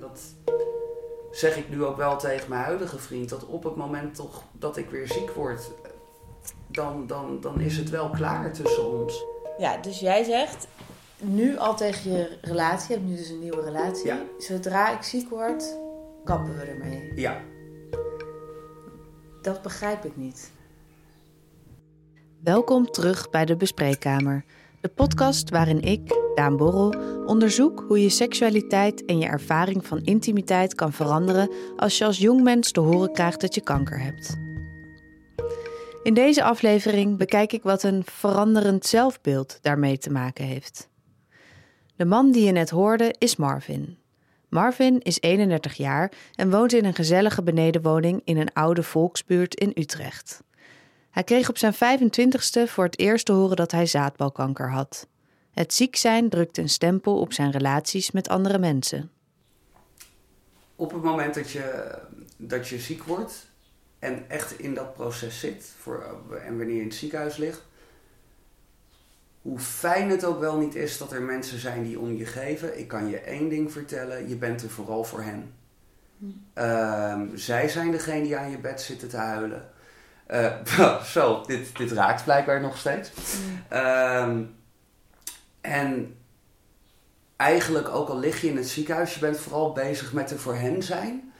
Dat zeg ik nu ook wel tegen mijn huidige vriend. Dat op het moment toch dat ik weer ziek word, dan, dan, dan is het wel klaar tussen ons. Ja, dus jij zegt nu al tegen je relatie, je hebt nu dus een nieuwe relatie. Ja. Zodra ik ziek word, kappen we ermee. Ja, Dat begrijp ik niet. Welkom terug bij de Bespreekkamer. De podcast waarin ik, Daan Borrel, onderzoek hoe je seksualiteit en je ervaring van intimiteit kan veranderen als je als jong mens te horen krijgt dat je kanker hebt. In deze aflevering bekijk ik wat een veranderend zelfbeeld daarmee te maken heeft. De man die je net hoorde is Marvin. Marvin is 31 jaar en woont in een gezellige benedenwoning in een oude volksbuurt in Utrecht. Hij kreeg op zijn 25ste voor het eerst te horen dat hij zaadbalkanker had. Het ziek zijn drukte een stempel op zijn relaties met andere mensen. op het moment dat je, dat je ziek wordt en echt in dat proces zit voor, en wanneer je in het ziekenhuis ligt, hoe fijn het ook wel niet is dat er mensen zijn die om je geven. Ik kan je één ding vertellen, je bent er vooral voor hen. Ehm, zij zijn degene die aan je bed zitten te huilen. Eh, zo, dit, dit raakt blijkbaar nog steeds. Ehm, en eigenlijk, ook al lig je in het ziekenhuis, je bent vooral bezig met er voor hen zijn.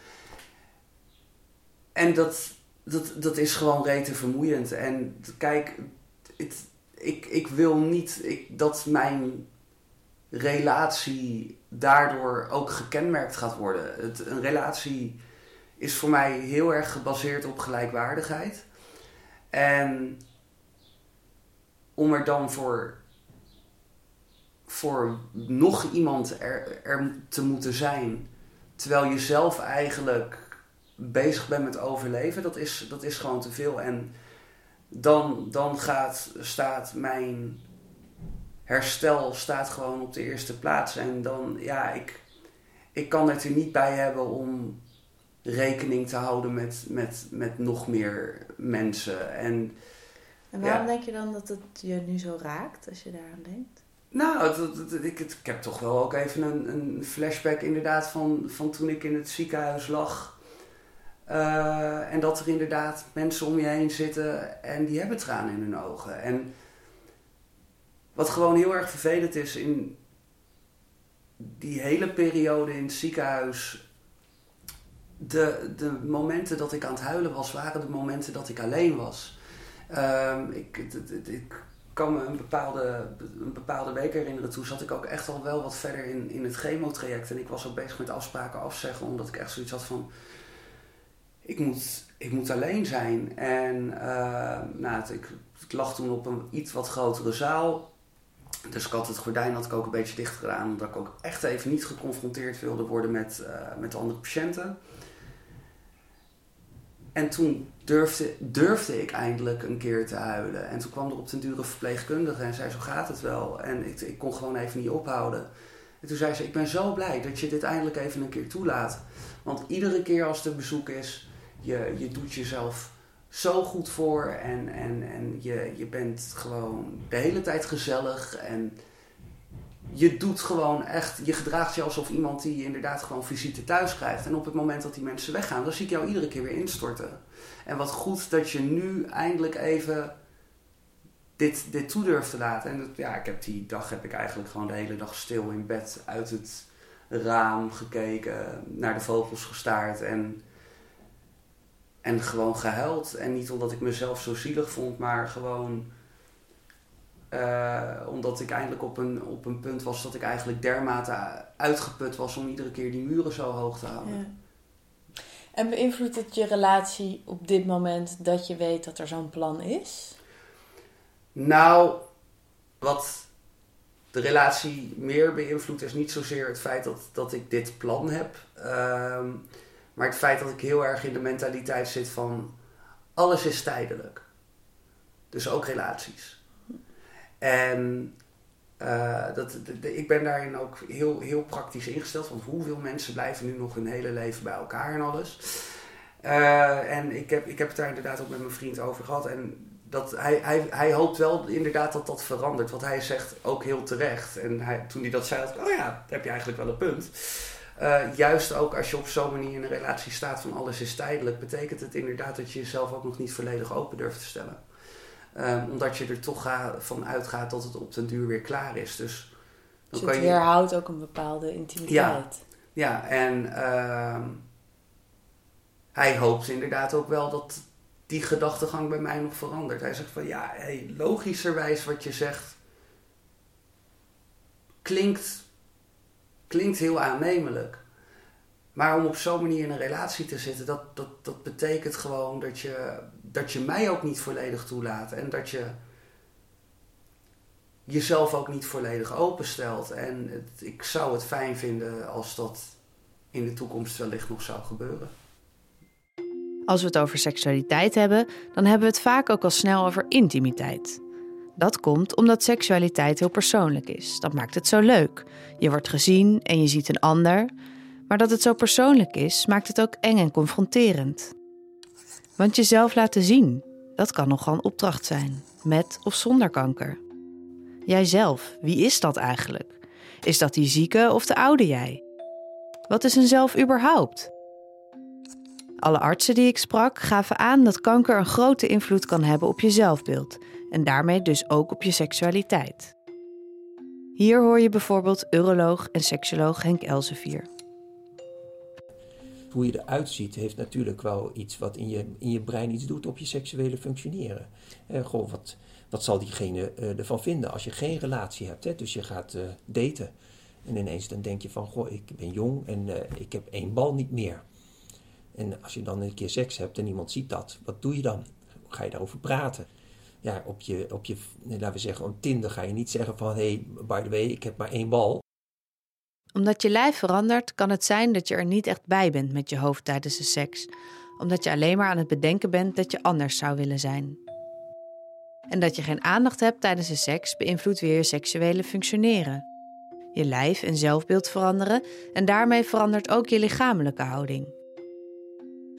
En dat, dat, dat is gewoon rete vermoeiend. En kijk, het, ik, ik wil niet ik, dat mijn relatie daardoor ook gekenmerkt gaat worden. Het, een relatie is voor mij heel erg gebaseerd op gelijkwaardigheid. En om er dan voor, voor nog iemand er, te moeten zijn, terwijl je zelf eigenlijk bezig bent met overleven, dat is, dat is gewoon te veel. En dan, dan gaat, staat mijn herstel staat gewoon op de eerste plaats. En dan, ja, ik, ik kan het er niet bij hebben om rekening te houden met, met, met nog meer mensen. En En waarom Ja. denk je dan dat het je nu zo raakt als je daaraan denkt? nou, het- het- het- ik, ik heb toch wel ook even een, een flashback inderdaad van, van toen ik in het ziekenhuis lag. Eh, en dat er inderdaad mensen om je heen zitten en die hebben tranen in hun ogen. En wat gewoon heel erg vervelend is in die hele periode in het ziekenhuis. De, de momenten dat ik aan het huilen was, waren de momenten dat ik alleen was. Ehm, ik, ik kan me een bepaalde, een bepaalde week herinneren. Toen zat ik ook echt al wel wat verder in, in het chemotraject. En ik was ook bezig met afspraken afzeggen, omdat ik echt zoiets had van ik moet, ik moet alleen zijn. En eh, nou, het- ik, ik lag toen op een iets wat grotere zaal. Dus ik had het gordijn had ik ook een beetje dicht gedaan. Omdat ik ook echt even niet geconfronteerd wilde worden met, eh, met andere patiënten. En toen durfde, durfde ik eindelijk een keer te huilen. En toen kwam er op den dure verpleegkundige en zei zo gaat het wel. En ik, ik kon gewoon even niet ophouden. En toen zei ze, ik ben zo blij dat je dit eindelijk even een keer toelaat. Want iedere keer als er bezoek is, je, je doet jezelf zo goed voor en, en, en je, je bent gewoon de hele tijd gezellig en je doet gewoon echt, je gedraagt je alsof iemand die inderdaad gewoon visite thuis krijgt. En op het moment dat die mensen weggaan, dan zie ik jou iedere keer weer instorten. En wat goed dat je nu eindelijk even dit, dit toe durft te laten. En ja, ik heb die dag heb ik eigenlijk gewoon de hele dag stil in bed uit het raam gekeken, naar de vogels gestaard en, en gewoon gehuild. En niet omdat ik mezelf zo zielig vond, maar gewoon eh, omdat ik eindelijk op een, op een punt was dat ik eigenlijk dermate uitgeput was om iedere keer die muren zo hoog te houden. Ja. En beïnvloedt het je relatie op dit moment dat je weet dat er zo'n plan is? Nou, wat de relatie meer beïnvloedt is niet zozeer het feit dat, dat ik dit plan heb. ehm, maar het feit dat ik heel erg in de mentaliteit zit van alles is tijdelijk. Dus ook relaties. En eh, dat, ik ben daarin ook heel, heel praktisch ingesteld. Want hoeveel mensen blijven nu nog hun hele leven bij elkaar en alles. Eh, en ik heb, ik heb het daar inderdaad ook met mijn vriend over gehad. En dat hij, hij, hij hoopt wel inderdaad dat dat verandert. Wat hij zegt ook heel terecht. En hij, toen hij dat zei, dacht ik, oh ja, heb je eigenlijk wel een punt. Uh, juist ook als je op zo'n manier in een relatie staat van alles is tijdelijk, betekent het inderdaad dat je jezelf ook nog niet volledig open durft te stellen. Um, omdat je er toch ga, van uitgaat dat het op den duur weer klaar is. Dus, dan dus het kan je... weerhoudt ook een bepaalde intimiteit. Ja, ja en uh, hij hoopt inderdaad ook wel dat die gedachtegang bij mij nog verandert. Hij zegt van ja, hey, logischerwijs wat je zegt klinkt, klinkt heel aannemelijk. Maar om op zo'n manier in een relatie te zitten, dat, dat, dat betekent gewoon dat je, dat je mij ook niet volledig toelaat. En dat je jezelf ook niet volledig openstelt. En het, ik zou het fijn vinden als dat in de toekomst wellicht nog zou gebeuren. Als we het over seksualiteit hebben, dan hebben we het vaak ook al snel over intimiteit. Dat komt omdat seksualiteit heel persoonlijk is. Dat maakt het zo leuk. Je wordt gezien en je ziet een ander. Maar dat het zo persoonlijk is, maakt het ook eng en confronterend. Want jezelf laten zien, dat kan nogal een opdracht zijn, met of zonder kanker. Jijzelf, wie is dat eigenlijk? Is dat die zieke of de oude jij? Wat is een zelf überhaupt? Alle artsen die ik sprak gaven aan dat kanker een grote invloed kan hebben op je zelfbeeld en daarmee dus ook op je seksualiteit. Hier hoor je bijvoorbeeld uroloog en seksoloog Henk Elsevier. Hoe je eruit ziet heeft natuurlijk wel iets wat in je, in je brein iets doet op je seksuele functioneren. Eh, goh, wat, wat zal diegene uh, ervan vinden als je geen relatie hebt? Hè? Dus je gaat uh, daten en ineens dan denk je van, goh, ik ben jong en uh, ik heb één bal niet meer. En als je dan een keer seks hebt en iemand ziet dat, wat doe je dan? Ga je daarover praten? Ja, op je, op je laten we zeggen, op Tinder ga je niet zeggen van... hey, by the way, ik heb maar één bal. Omdat je lijf verandert, kan het zijn dat je er niet echt bij bent met je hoofd tijdens de seks. Omdat je alleen maar aan het bedenken bent dat je anders zou willen zijn. En dat je geen aandacht hebt tijdens de seks beïnvloedt weer je seksuele functioneren. Je lijf en zelfbeeld veranderen en daarmee verandert ook je lichamelijke houding.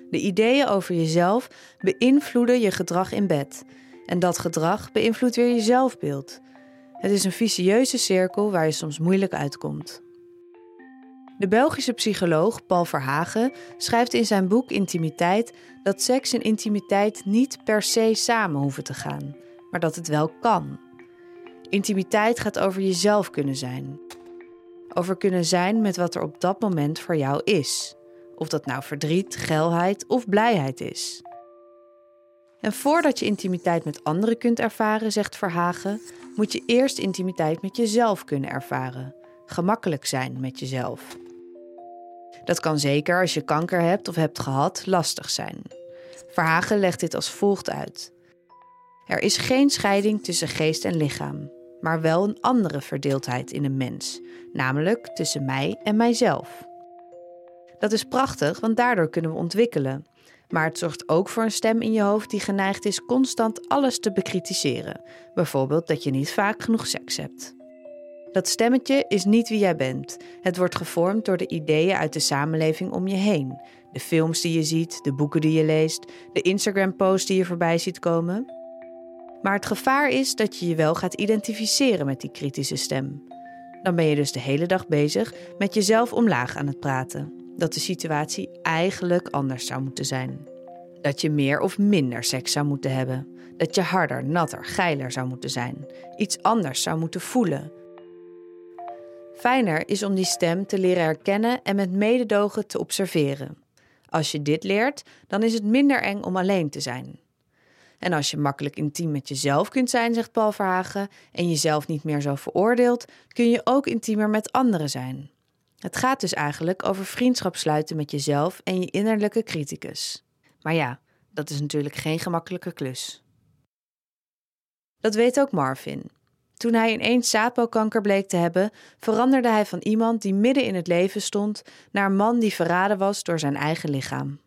De ideeën over jezelf beïnvloeden je gedrag in bed. En dat gedrag beïnvloedt weer je zelfbeeld. Het is een vicieuze cirkel waar je soms moeilijk uitkomt. De Belgische psycholoog Paul Verhagen schrijft in zijn boek Intimiteit dat seks en intimiteit niet per se samen hoeven te gaan, maar dat het wel kan. Intimiteit gaat over jezelf kunnen zijn. Over kunnen zijn met wat er op dat moment voor jou is. Of dat nou verdriet, geilheid of blijheid is. En voordat je intimiteit met anderen kunt ervaren, zegt Verhagen, moet je eerst intimiteit met jezelf kunnen ervaren. Gemakkelijk zijn met jezelf. Dat kan zeker als je kanker hebt of hebt gehad lastig zijn. Verhagen legt dit als volgt uit. Er is geen scheiding tussen geest en lichaam, maar wel een andere verdeeldheid in een mens, namelijk tussen mij en mijzelf. Dat is prachtig, want daardoor kunnen we ontwikkelen. Maar het zorgt ook voor een stem in je hoofd die geneigd is constant alles te bekritiseren. Bijvoorbeeld dat je niet vaak genoeg seks hebt. Dat stemmetje is niet wie jij bent. Het wordt gevormd door de ideeën uit de samenleving om je heen. De films die je ziet, de boeken die je leest, de Instagram-posts die je voorbij ziet komen. Maar het gevaar is dat je je wel gaat identificeren met die kritische stem. Dan ben je dus de hele dag bezig met jezelf omlaag aan het praten dat de situatie eigenlijk anders zou moeten zijn. Dat je meer of minder seks zou moeten hebben. Dat je harder, natter, geiler zou moeten zijn. Iets anders zou moeten voelen. Fijner is om die stem te leren herkennen en met mededogen te observeren. Als je dit leert, dan is het minder eng om alleen te zijn. En als je makkelijk intiem met jezelf kunt zijn, zegt Paul Verhagen, en jezelf niet meer zo veroordeelt, kun je ook intiemer met anderen zijn. Het gaat dus eigenlijk over vriendschap sluiten met jezelf en je innerlijke criticus. Maar ja, dat is natuurlijk geen gemakkelijke klus. Dat weet ook Marvin. Toen hij ineens sapo-kanker bleek te hebben, veranderde hij van iemand die midden in het leven stond naar een man die verraden was door zijn eigen lichaam.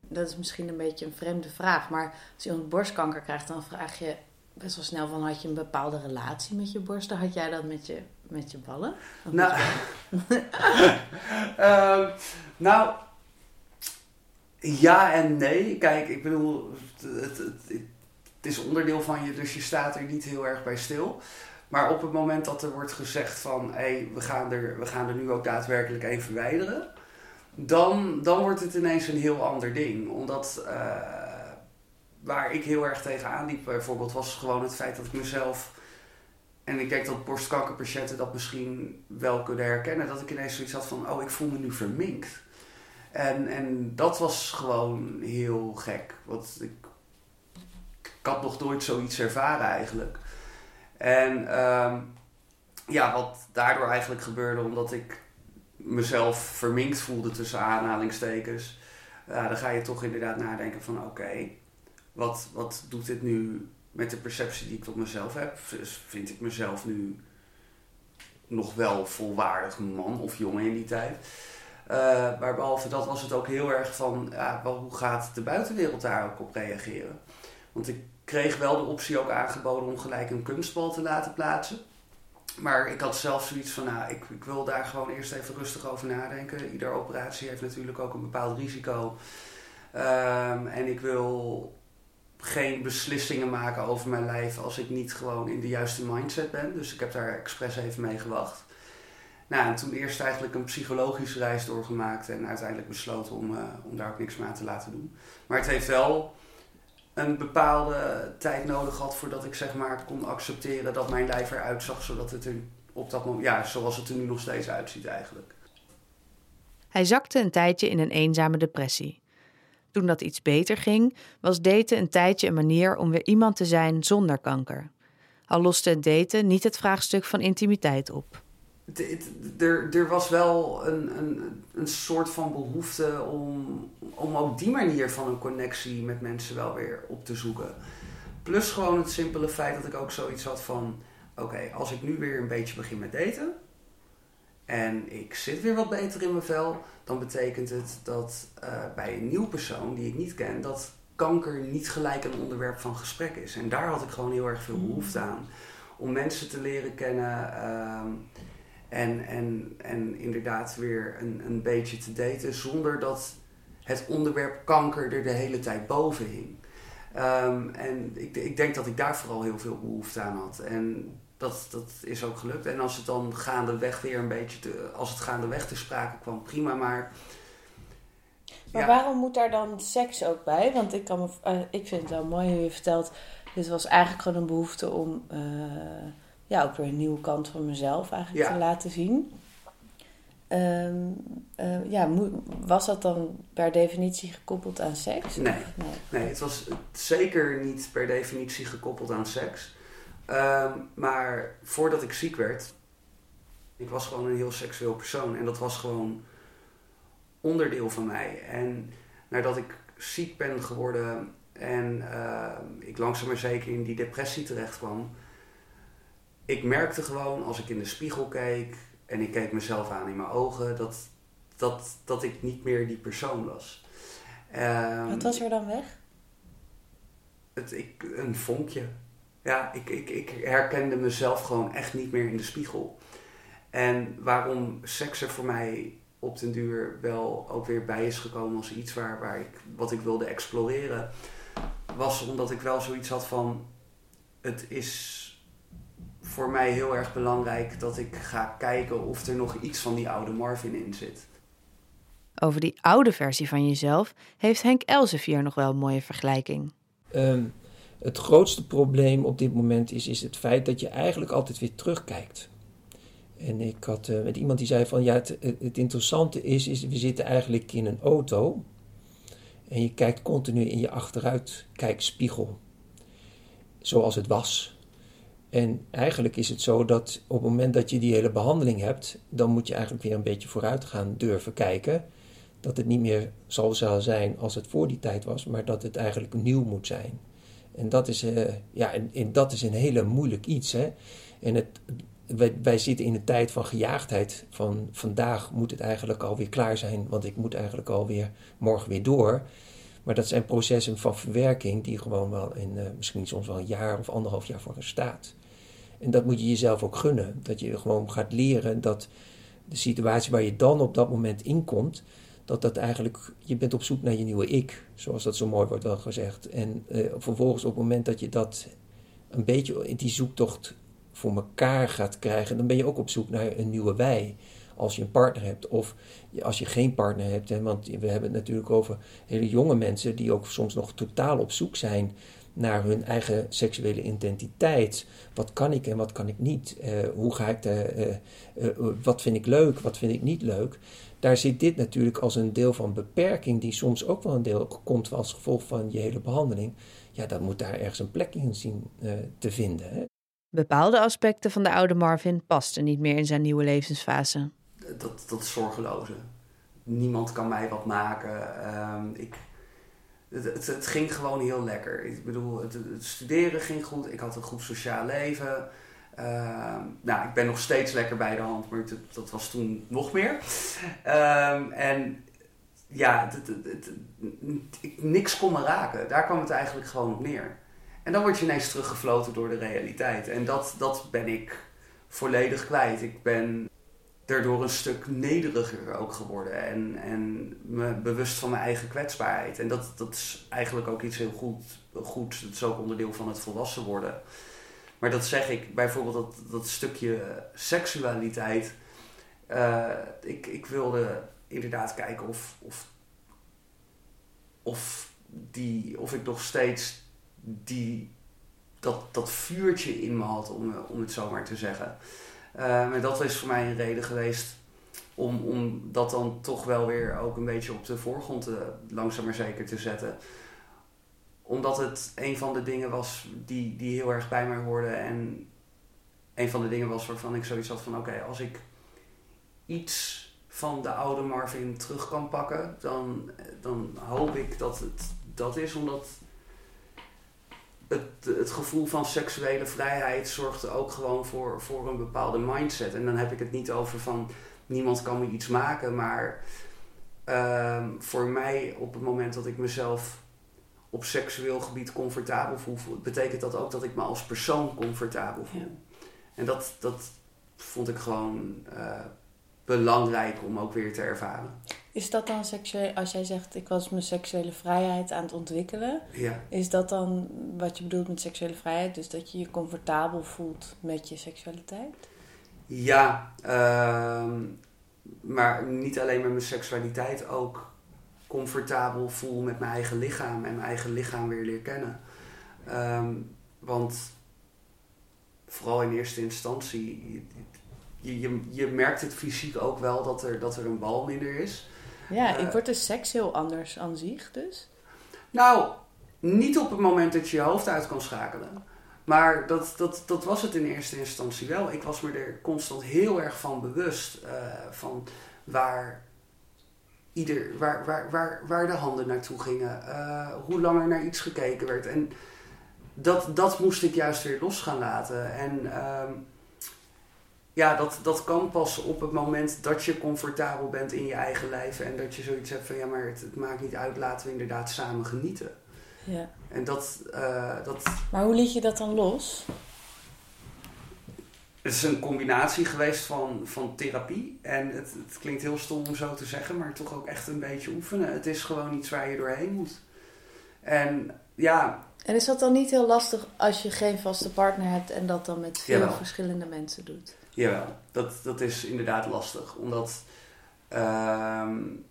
Dat is misschien een beetje een vreemde vraag, maar als iemand borstkanker krijgt, dan vraag je best wel snel van had je een bepaalde relatie met je borsten? Had jij dat met je, met je ballen? nou, uh, nou, ja en nee. Kijk, ik bedoel, het, het, het is onderdeel van je, dus je staat er niet heel erg bij stil. Maar op het moment dat er wordt gezegd van hé, hey, we, gaan er, we gaan er nu ook daadwerkelijk één verwijderen, dan, dan wordt het ineens een heel ander ding. Omdat uh, waar ik heel erg tegenaan liep bijvoorbeeld, was gewoon het feit dat ik mezelf. En ik denk dat borstkankerpatiënten dat misschien wel kunnen herkennen. Dat ik ineens zoiets had van, oh, ik voel me nu verminkt. En, en dat was gewoon heel gek. Want ik, ik had nog nooit zoiets ervaren eigenlijk. En ehm, ja, wat daardoor eigenlijk gebeurde, omdat ik mezelf verminkt voelde tussen aanhalingstekens. Ja, dan ga je toch inderdaad nadenken van oké, wat, wat doet dit nu met de perceptie die ik tot mezelf heb? Vind ik mezelf nu nog wel volwaardig man of jongen in die tijd? Uh, maar behalve dat was het ook heel erg van, ja, wel, hoe gaat de buitenwereld daar ook op reageren? Want ik kreeg wel de optie ook aangeboden om gelijk een kunstbal te laten plaatsen. Maar ik had zelf zoiets van, nou, ik, ik wil daar gewoon eerst even rustig over nadenken. Iedere operatie heeft natuurlijk ook een bepaald risico. Um, en ik wil geen beslissingen maken over mijn lijf als ik niet gewoon in de juiste mindset ben. Dus ik heb daar expres even mee gewacht. Nou, en toen eerst eigenlijk een psychologische reis doorgemaakt en uiteindelijk besloten om, uh, om daar ook niks meer aan te laten doen. Maar het heeft wel een bepaalde tijd nodig gehad voordat ik zeg maar kon accepteren dat mijn lijf eruit zag, zodat het er op dat moment, ja, zoals het er nu nog steeds uitziet eigenlijk. Hij zakte een tijdje in een eenzame depressie. Toen dat iets beter ging, was daten een tijdje een manier om weer iemand te zijn zonder kanker. Al loste het daten niet het vraagstuk van intimiteit op. Er, er was wel een, een, een soort van behoefte om, om ook die manier van een connectie met mensen wel weer op te zoeken. Plus gewoon het simpele feit dat ik ook zoiets had van: oké, als ik nu weer een beetje begin met daten en ik zit weer wat beter in mijn vel, dan betekent het dat uh, bij een nieuw persoon die ik niet ken, dat kanker niet gelijk een onderwerp van gesprek is. En daar had ik gewoon heel erg veel mm. behoefte aan. Om mensen te leren kennen uh, en, en, en inderdaad weer een, een beetje te daten zonder dat het onderwerp kanker er de hele tijd boven hing. Um, en ik, ik denk dat ik daar vooral heel veel behoefte aan had. En dat, dat is ook gelukt. En als het dan gaandeweg weer een beetje, te, als het gaandeweg te sprake kwam, prima. Maar, maar waarom moet daar dan seks ook bij? Want ik, kan me, uh, ik vind het wel mooi hoe je vertelt, dit was eigenlijk gewoon een behoefte om uh, ja, ook weer een nieuwe kant van mezelf eigenlijk ja. te laten zien. Um, uh, ja, was dat dan per definitie gekoppeld aan seks? Nee, nee. nee, het was zeker niet per definitie gekoppeld aan seks. Um, maar voordat ik ziek werd, ik was gewoon een heel seksueel persoon. En dat was gewoon onderdeel van mij. En nadat ik ziek ben geworden en uh, ik langzaam maar zeker in die depressie terecht kwam. Ik merkte gewoon als ik in de spiegel keek en ik keek mezelf aan in mijn ogen, dat, dat, dat ik niet meer die persoon was. Um, Wat was er dan weg? Het, ik, een vonkje ja, ik, ik, ik herkende mezelf gewoon echt niet meer in de spiegel. En waarom seks er voor mij op den duur wel ook weer bij is gekomen als iets waar, waar ik, wat ik wilde exploreren, was omdat ik wel zoiets had van: het is voor mij heel erg belangrijk dat ik ga kijken of er nog iets van die oude Marvin in zit. Over die oude versie van jezelf heeft Henk Elsevier nog wel een mooie vergelijking. Um, het grootste probleem op dit moment is, is het feit dat je eigenlijk altijd weer terugkijkt. En ik had uh, met iemand die zei van ja, het, het interessante is, is, we zitten eigenlijk in een auto en je kijkt continu in je achteruitkijkspiegel, zoals het was. En eigenlijk is het zo dat op het moment dat je die hele behandeling hebt, dan moet je eigenlijk weer een beetje vooruit gaan durven kijken. Dat het niet meer zal zijn als het voor die tijd was, maar dat het eigenlijk nieuw moet zijn. En dat is, uh, ja, en, dat is een hele moeilijk iets. Hè? En het, wij, zitten in een tijd van gejaagdheid. Van vandaag moet het eigenlijk alweer klaar zijn, want ik moet eigenlijk alweer morgen weer door. Maar dat zijn processen van verwerking die gewoon wel in uh, misschien soms wel een jaar of anderhalf jaar voor staat. En dat moet je jezelf ook gunnen. Dat je gewoon gaat leren dat de situatie waar je dan op dat moment in komt, dat dat eigenlijk, je bent op zoek naar je nieuwe ik, zoals dat zo mooi wordt wel gezegd. En uh, vervolgens op het moment dat je dat een beetje in die zoektocht voor elkaar gaat krijgen, dan ben je ook op zoek naar een nieuwe wij. Als je een partner hebt of als je geen partner hebt. Hè, want we hebben het natuurlijk over hele jonge mensen die ook soms nog totaal op zoek zijn naar hun eigen seksuele identiteit. Wat kan ik en wat kan ik niet? Uh, hoe ga ik de, uh, uh, wat vind ik leuk, wat vind ik niet leuk? Daar zit dit natuurlijk als een deel van beperking, die soms ook wel een deel komt als gevolg van je hele behandeling. Ja, dat moet daar ergens een plek in zien te vinden. Hè? Bepaalde aspecten van de oude Marvin pasten niet meer in zijn nieuwe levensfase. Dat, dat zorgeloze. Niemand kan mij wat maken. Uh, ik, het, het, ging gewoon heel lekker. Ik bedoel, het, studeren ging goed. Ik had een goed sociaal leven. Uh, nou, ik ben nog steeds lekker bij de hand, maar dat was toen nog meer. Uh, en ja, ik, niks kon me raken. Daar kwam het eigenlijk gewoon op neer. En dan word je ineens teruggefloten door de realiteit. En dat, dat ben ik volledig kwijt. Ik ben daardoor een stuk nederiger ook geworden. En, en me bewust van mijn eigen kwetsbaarheid. En dat, dat is eigenlijk ook iets heel goed, goed. Het is ook onderdeel van het volwassen worden. Maar dat zeg ik bijvoorbeeld, dat, dat stukje seksualiteit. Uh, ik, ik wilde inderdaad kijken of, of, of, die, of ik nog steeds die, dat, dat vuurtje in me had, om, om het zo maar te zeggen. Uh, maar dat is voor mij een reden geweest om, om dat dan toch wel weer ook een beetje op de voorgrond te, langzaam maar zeker te zetten. Omdat het een van de dingen was die, die heel erg bij mij hoorden. En een van de dingen was waarvan ik zoiets had van oké, als ik iets van de oude Marvin terug kan pakken, dan, dan hoop ik dat het dat is. Omdat het, het gevoel van seksuele vrijheid zorgt ook gewoon voor, voor een bepaalde mindset. En dan heb ik het niet over van niemand kan me iets maken, maar uh, voor mij op het moment dat ik mezelf op seksueel gebied comfortabel voel, betekent dat ook dat ik me als persoon comfortabel voel. En dat, dat vond ik gewoon uh, belangrijk om ook weer te ervaren. Is dat dan seksueel, als jij zegt ik was mijn seksuele vrijheid aan het ontwikkelen, ja. is dat dan wat je bedoelt met seksuele vrijheid? Dus dat je je comfortabel voelt met je seksualiteit? Ja, uh, maar niet alleen met mijn seksualiteit, ook comfortabel voel met mijn eigen lichaam en mijn eigen lichaam weer leer kennen. Um, want vooral in eerste instantie, je, je, je merkt het fysiek ook wel dat er, dat er een bal minder is. Ja, ik word de seks heel anders aan zich dus. Nou, niet op het moment dat je je hoofd uit kan schakelen. Maar dat, dat, dat was het in eerste instantie wel. Ik was me er constant heel erg van bewust. Uh, van waar, ieder, waar, waar, waar, waar de handen naartoe gingen. Uh, hoe langer naar iets gekeken werd. En dat, dat moest ik juist weer los gaan laten. En... Uh, ja, dat, dat kan pas op het moment dat je comfortabel bent in je eigen lijf. En dat je zoiets hebt van ja, maar het, het maakt niet uit, laten we inderdaad samen genieten. Ja. En dat, uh, dat. Maar hoe liet je dat dan los? Het is een combinatie geweest van, van therapie. En het, het klinkt heel stom om zo te zeggen, maar toch ook echt een beetje oefenen. Het is gewoon iets waar je doorheen moet. En ja. En is dat dan niet heel lastig als je geen vaste partner hebt en dat dan met veel verschillende mensen doet? Jawel, dat, dat is inderdaad lastig. Omdat, um,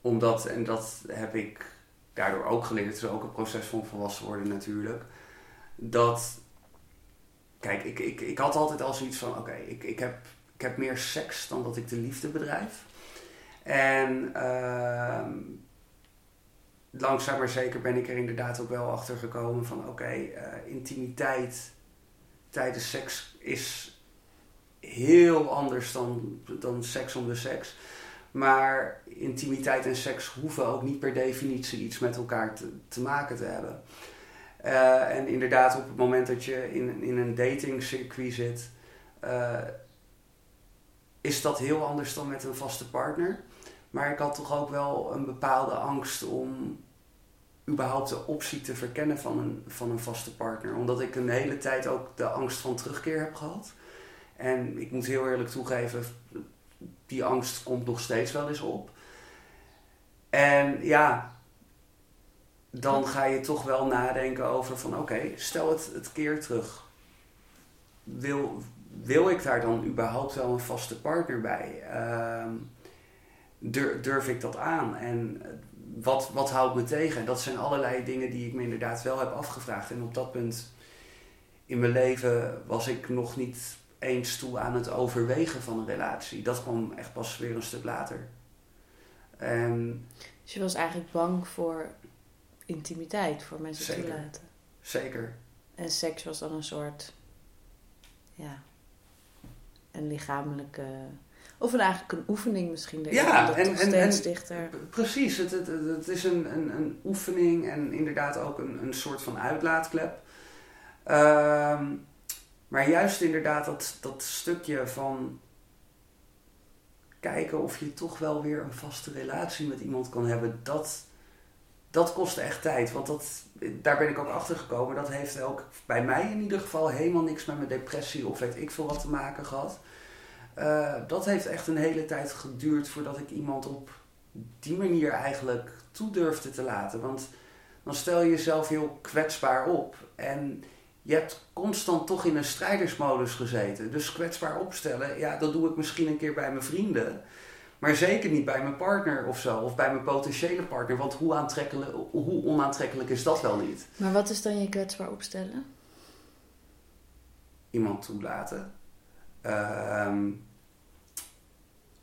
omdat, en dat heb ik daardoor ook geleerd, het is ook een proces van volwassen worden natuurlijk. Dat, kijk, ik, ik, ik had altijd al zoiets van: oké, ik, ik, heb, ik heb meer seks dan dat ik de liefde bedrijf. En uh, langzaam maar zeker ben ik er inderdaad ook wel achter gekomen van: oké, uh, intimiteit tijdens seks is heel anders dan, dan seks om de seks. Maar intimiteit en seks hoeven ook niet per definitie iets met elkaar te, te maken te hebben. Uh, en inderdaad, op het moment dat je in, in een datingcircuit zit, uh, is dat heel anders dan met een vaste partner. Maar ik had toch ook wel een bepaalde angst om überhaupt de optie te verkennen van een, van een vaste partner. Omdat ik een hele tijd ook de angst van terugkeer heb gehad. En ik moet heel eerlijk toegeven, die angst komt nog steeds wel eens op. En ja, dan ga je toch wel nadenken over van oké, stel het, het keer terug. Wil, wil ik daar dan überhaupt wel een vaste partner bij? Ehm, durf ik dat aan? En wat, wat houdt me tegen? Dat zijn allerlei dingen die ik me inderdaad wel heb afgevraagd. En op dat punt in mijn leven was ik nog niet eens toe aan het overwegen van een relatie. Dat kwam echt pas weer een stuk later. En, dus je was eigenlijk bang voor intimiteit, voor mensen zeker, toelaten. Zeker. En seks was dan een soort, ja, een lichamelijke of een, eigenlijk een oefening misschien. ja, en, en, en, dichter. precies. Het, het, het, is een, een, een oefening en inderdaad ook een, een soort van uitlaatklep. Ehm, maar juist inderdaad dat, dat stukje van kijken of je toch wel weer een vaste relatie met iemand kan hebben, dat, dat kost echt tijd. Want dat, daar ben ik ook achter gekomen. Dat heeft ook bij mij in ieder geval helemaal niks met mijn depressie of weet ik veel wat te maken gehad. Uh, dat heeft echt een hele tijd geduurd voordat ik iemand op die manier eigenlijk toe durfde te laten. Want dan stel je jezelf heel kwetsbaar op. En je hebt constant toch in een strijdersmodus gezeten. Dus kwetsbaar opstellen, ja, dat doe ik misschien een keer bij mijn vrienden. Maar zeker niet bij mijn partner of zo. Of bij mijn potentiële partner. Want hoe, aantrekkelijk, hoe onaantrekkelijk is dat wel niet? Maar wat is dan je kwetsbaar opstellen? Iemand toelaten. Ehm,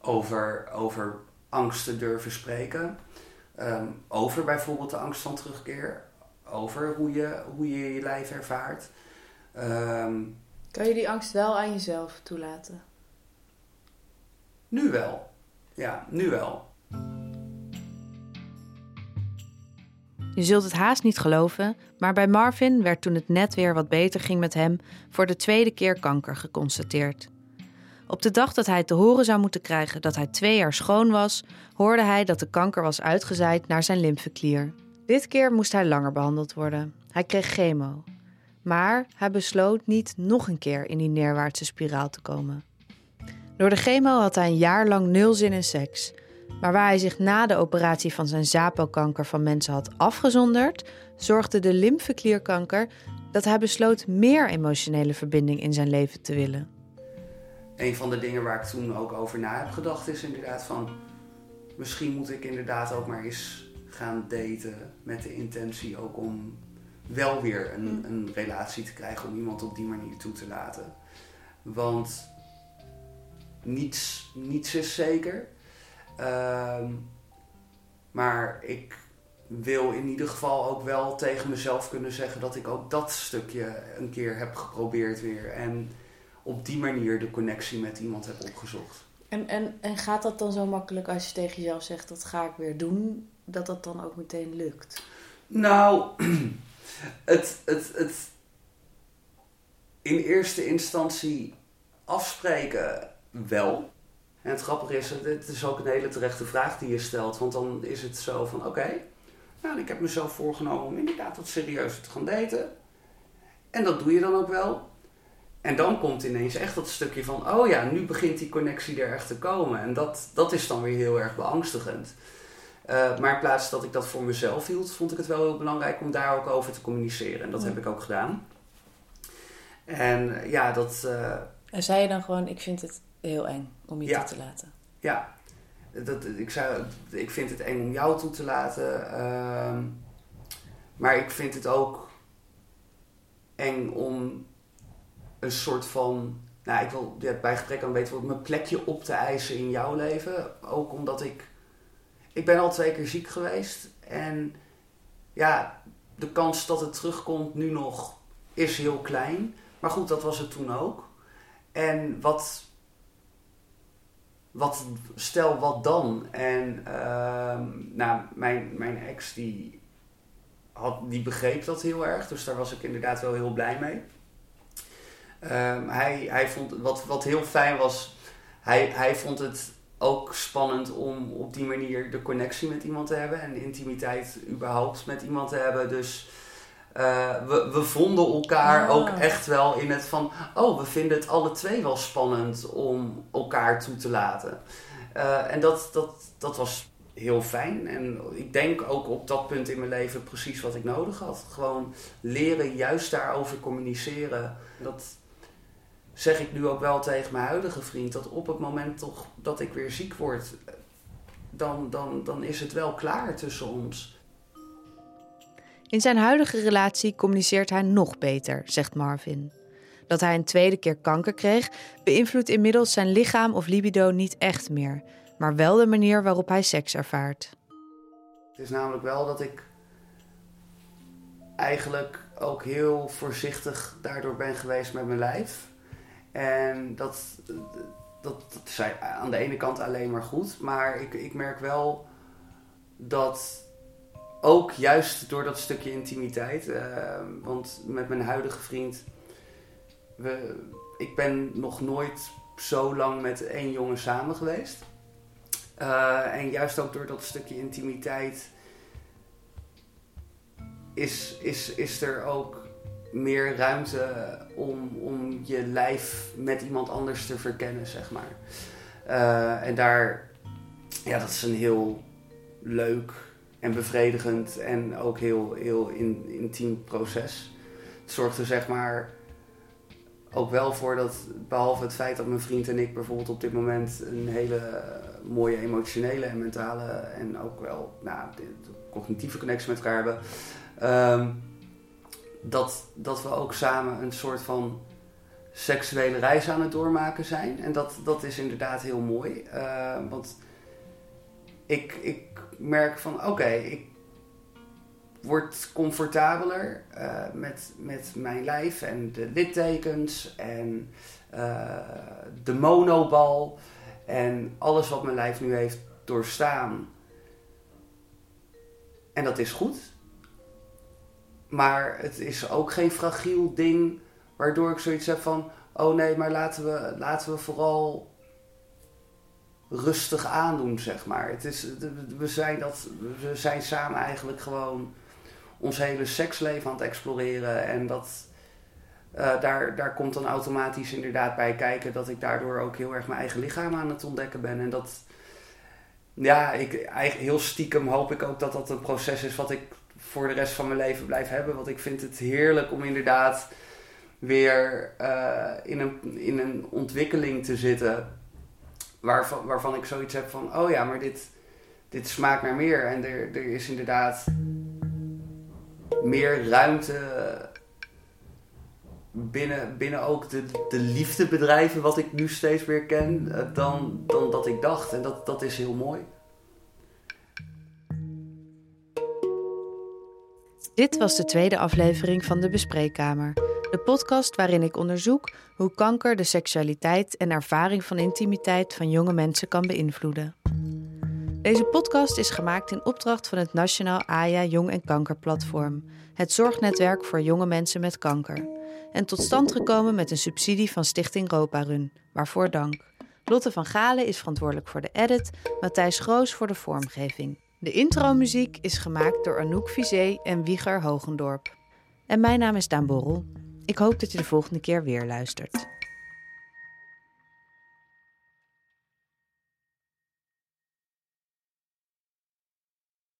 over, over angsten durven spreken. Ehm, over bijvoorbeeld de angst van terugkeer. Over hoe je hoe je, je lijf ervaart. Ehm, kan je die angst wel aan jezelf toelaten? Nu wel. Ja, nu wel. Je zult het haast niet geloven, maar bij Marvin werd toen het net weer wat beter ging met hem voor de tweede keer kanker geconstateerd. Op de dag dat hij te horen zou moeten krijgen dat hij twee jaar schoon was, hoorde hij dat de kanker was uitgezaaid naar zijn lymfeklier. Dit keer moest hij langer behandeld worden. Hij kreeg chemo. Maar hij besloot niet nog een keer in die neerwaartse spiraal te komen. Door de chemo had hij een jaar lang nul zin in seks. Maar waar hij zich na de operatie van zijn zaadbalkanker van mensen had afgezonderd, zorgde de lymfeklierkanker dat hij besloot meer emotionele verbinding in zijn leven te willen een van de dingen waar ik toen ook over na heb gedacht is inderdaad van... Misschien moet ik inderdaad ook maar eens gaan daten met de intentie ook om wel weer een, mm. een relatie te krijgen. Om iemand op die manier toe te laten. Want niets, niets is zeker. Ehm, maar ik wil in ieder geval ook wel tegen mezelf kunnen zeggen dat ik ook dat stukje een keer heb geprobeerd weer. En op die manier de connectie met iemand heb opgezocht. En, en, en gaat dat dan zo makkelijk als je tegen jezelf zegt dat ga ik weer doen, dat dat dan ook meteen lukt? Nou, het, het, het in eerste instantie afspreken wel. En het grappige is, het is ook een hele terechte vraag die je stelt. Want dan is het zo van, oké, nou, ik heb mezelf voorgenomen om inderdaad wat serieuzer te gaan daten. En dat doe je dan ook wel. En dan komt ineens echt dat stukje van, oh ja, nu begint die connectie er echt te komen. En dat, dat is dan weer heel erg beangstigend. Uh, maar in plaats dat ik dat voor mezelf hield, vond ik het wel heel belangrijk om daar ook over te communiceren. En dat heb ik ook gedaan. En eh, ja, dat. Uh, en zei je dan gewoon: Ik vind het heel eng om je toe te laten? Ja, dat, ik, zei, ik vind het eng om jou toe te laten. Ehm, maar ik vind het ook eng om een soort van. Nou, ik wil ja, bij gebrek aan weten mijn plekje op te eisen in jouw leven. Ook omdat ik. Ik ben al twee keer ziek geweest. En ja, de kans dat het terugkomt nu nog is heel klein. Maar goed, dat was het toen ook. En wat. Wat, stel wat dan? En uh, nou, mijn, mijn ex die, had, die begreep dat heel erg. Dus daar was ik inderdaad wel heel blij mee. Um, hij, hij vond, wat, wat heel fijn was, hij, hij vond het ook spannend om op die manier de connectie met iemand te hebben en intimiteit überhaupt met iemand te hebben. Dus uh, we, we vonden elkaar ook echt wel in het van, oh, we vinden het alle twee wel spannend om elkaar toe te laten. Uh, en dat, dat, dat was heel fijn. En ik denk ook op dat punt in mijn leven precies wat ik nodig had. Gewoon leren juist daarover communiceren. Dat zeg ik nu ook wel tegen mijn huidige vriend. Dat op het moment toch dat ik weer ziek word, dan, dan, dan is het wel klaar tussen ons. In zijn huidige relatie communiceert hij nog beter, zegt Marvin. Dat hij een tweede keer kanker kreeg, beïnvloedt inmiddels zijn lichaam of libido niet echt meer, maar wel de manier waarop hij seks ervaart. Het is namelijk wel dat ik eigenlijk ook heel voorzichtig daardoor ben geweest met mijn lijf. En dat, dat, dat is aan de ene kant alleen maar goed, maar ik, ik merk wel dat ook juist door dat stukje intimiteit, uh, want met mijn huidige vriend we, ik ben nog nooit zo lang met één jongen samen geweest. Uh, en juist ook door dat stukje intimiteit is, is, is er ook meer ruimte om, om je lijf met iemand anders te verkennen, zeg maar. Uh, en daar, ja, dat is een heel leuk en bevredigend en ook heel, heel in, intiem proces. Het er zeg maar ook wel voor dat, behalve het feit dat mijn vriend en ik bijvoorbeeld op dit moment een hele mooie emotionele en mentale en ook wel nou, cognitieve connectie met elkaar hebben, ehm, dat, dat we ook samen een soort van seksuele reis aan het doormaken zijn. En dat, dat is inderdaad heel mooi. Uh, want ik, ik merk van oké, ik word comfortabeler uh, met, met mijn lijf en de littekens en uh, de monobal en alles wat mijn lijf nu heeft doorstaan. En dat is goed. Maar het is ook geen fragiel ding waardoor ik zoiets heb van: oh nee, maar laten we, laten we vooral rustig aandoen, zeg maar. Het is, we, zijn dat, we zijn samen eigenlijk gewoon ons hele seksleven aan het exploreren. En dat, uh, daar, daar komt dan automatisch inderdaad bij kijken dat ik daardoor ook heel erg mijn eigen lichaam aan het ontdekken ben. En dat, ja, ik, eigenlijk heel stiekem hoop ik ook dat dat een proces is wat ik voor de rest van mijn leven blijf hebben. Want ik vind het heerlijk om inderdaad weer uh, in, een, in een ontwikkeling te zitten. Waarvan, waarvan ik zoiets heb van, oh ja, maar dit, dit smaakt naar meer. En er, er is inderdaad meer ruimte binnen, binnen ook de, de liefdebedrijven, wat ik nu steeds meer ken, eh, dan, dan dat ik dacht. En dat, dat is heel mooi. Dit was de tweede aflevering van de Bespreekkamer. De podcast waarin ik onderzoek hoe kanker de seksualiteit en ervaring van intimiteit van jonge mensen kan beïnvloeden. Deze podcast is gemaakt in opdracht van het Nationaal AJA Jong en Kanker Platform, het zorgnetwerk voor jonge mensen met kanker. En tot stand gekomen met een subsidie van Stichting Roparun, waarvoor dank. Lotte van Galen is verantwoordelijk voor de edit, Matthijs Groos voor de vormgeving. De intromuziek is gemaakt door Anouk Vizé en Wieger Hogendorp. En mijn naam is Daan Borrel. Ik hoop dat je de volgende keer weer luistert.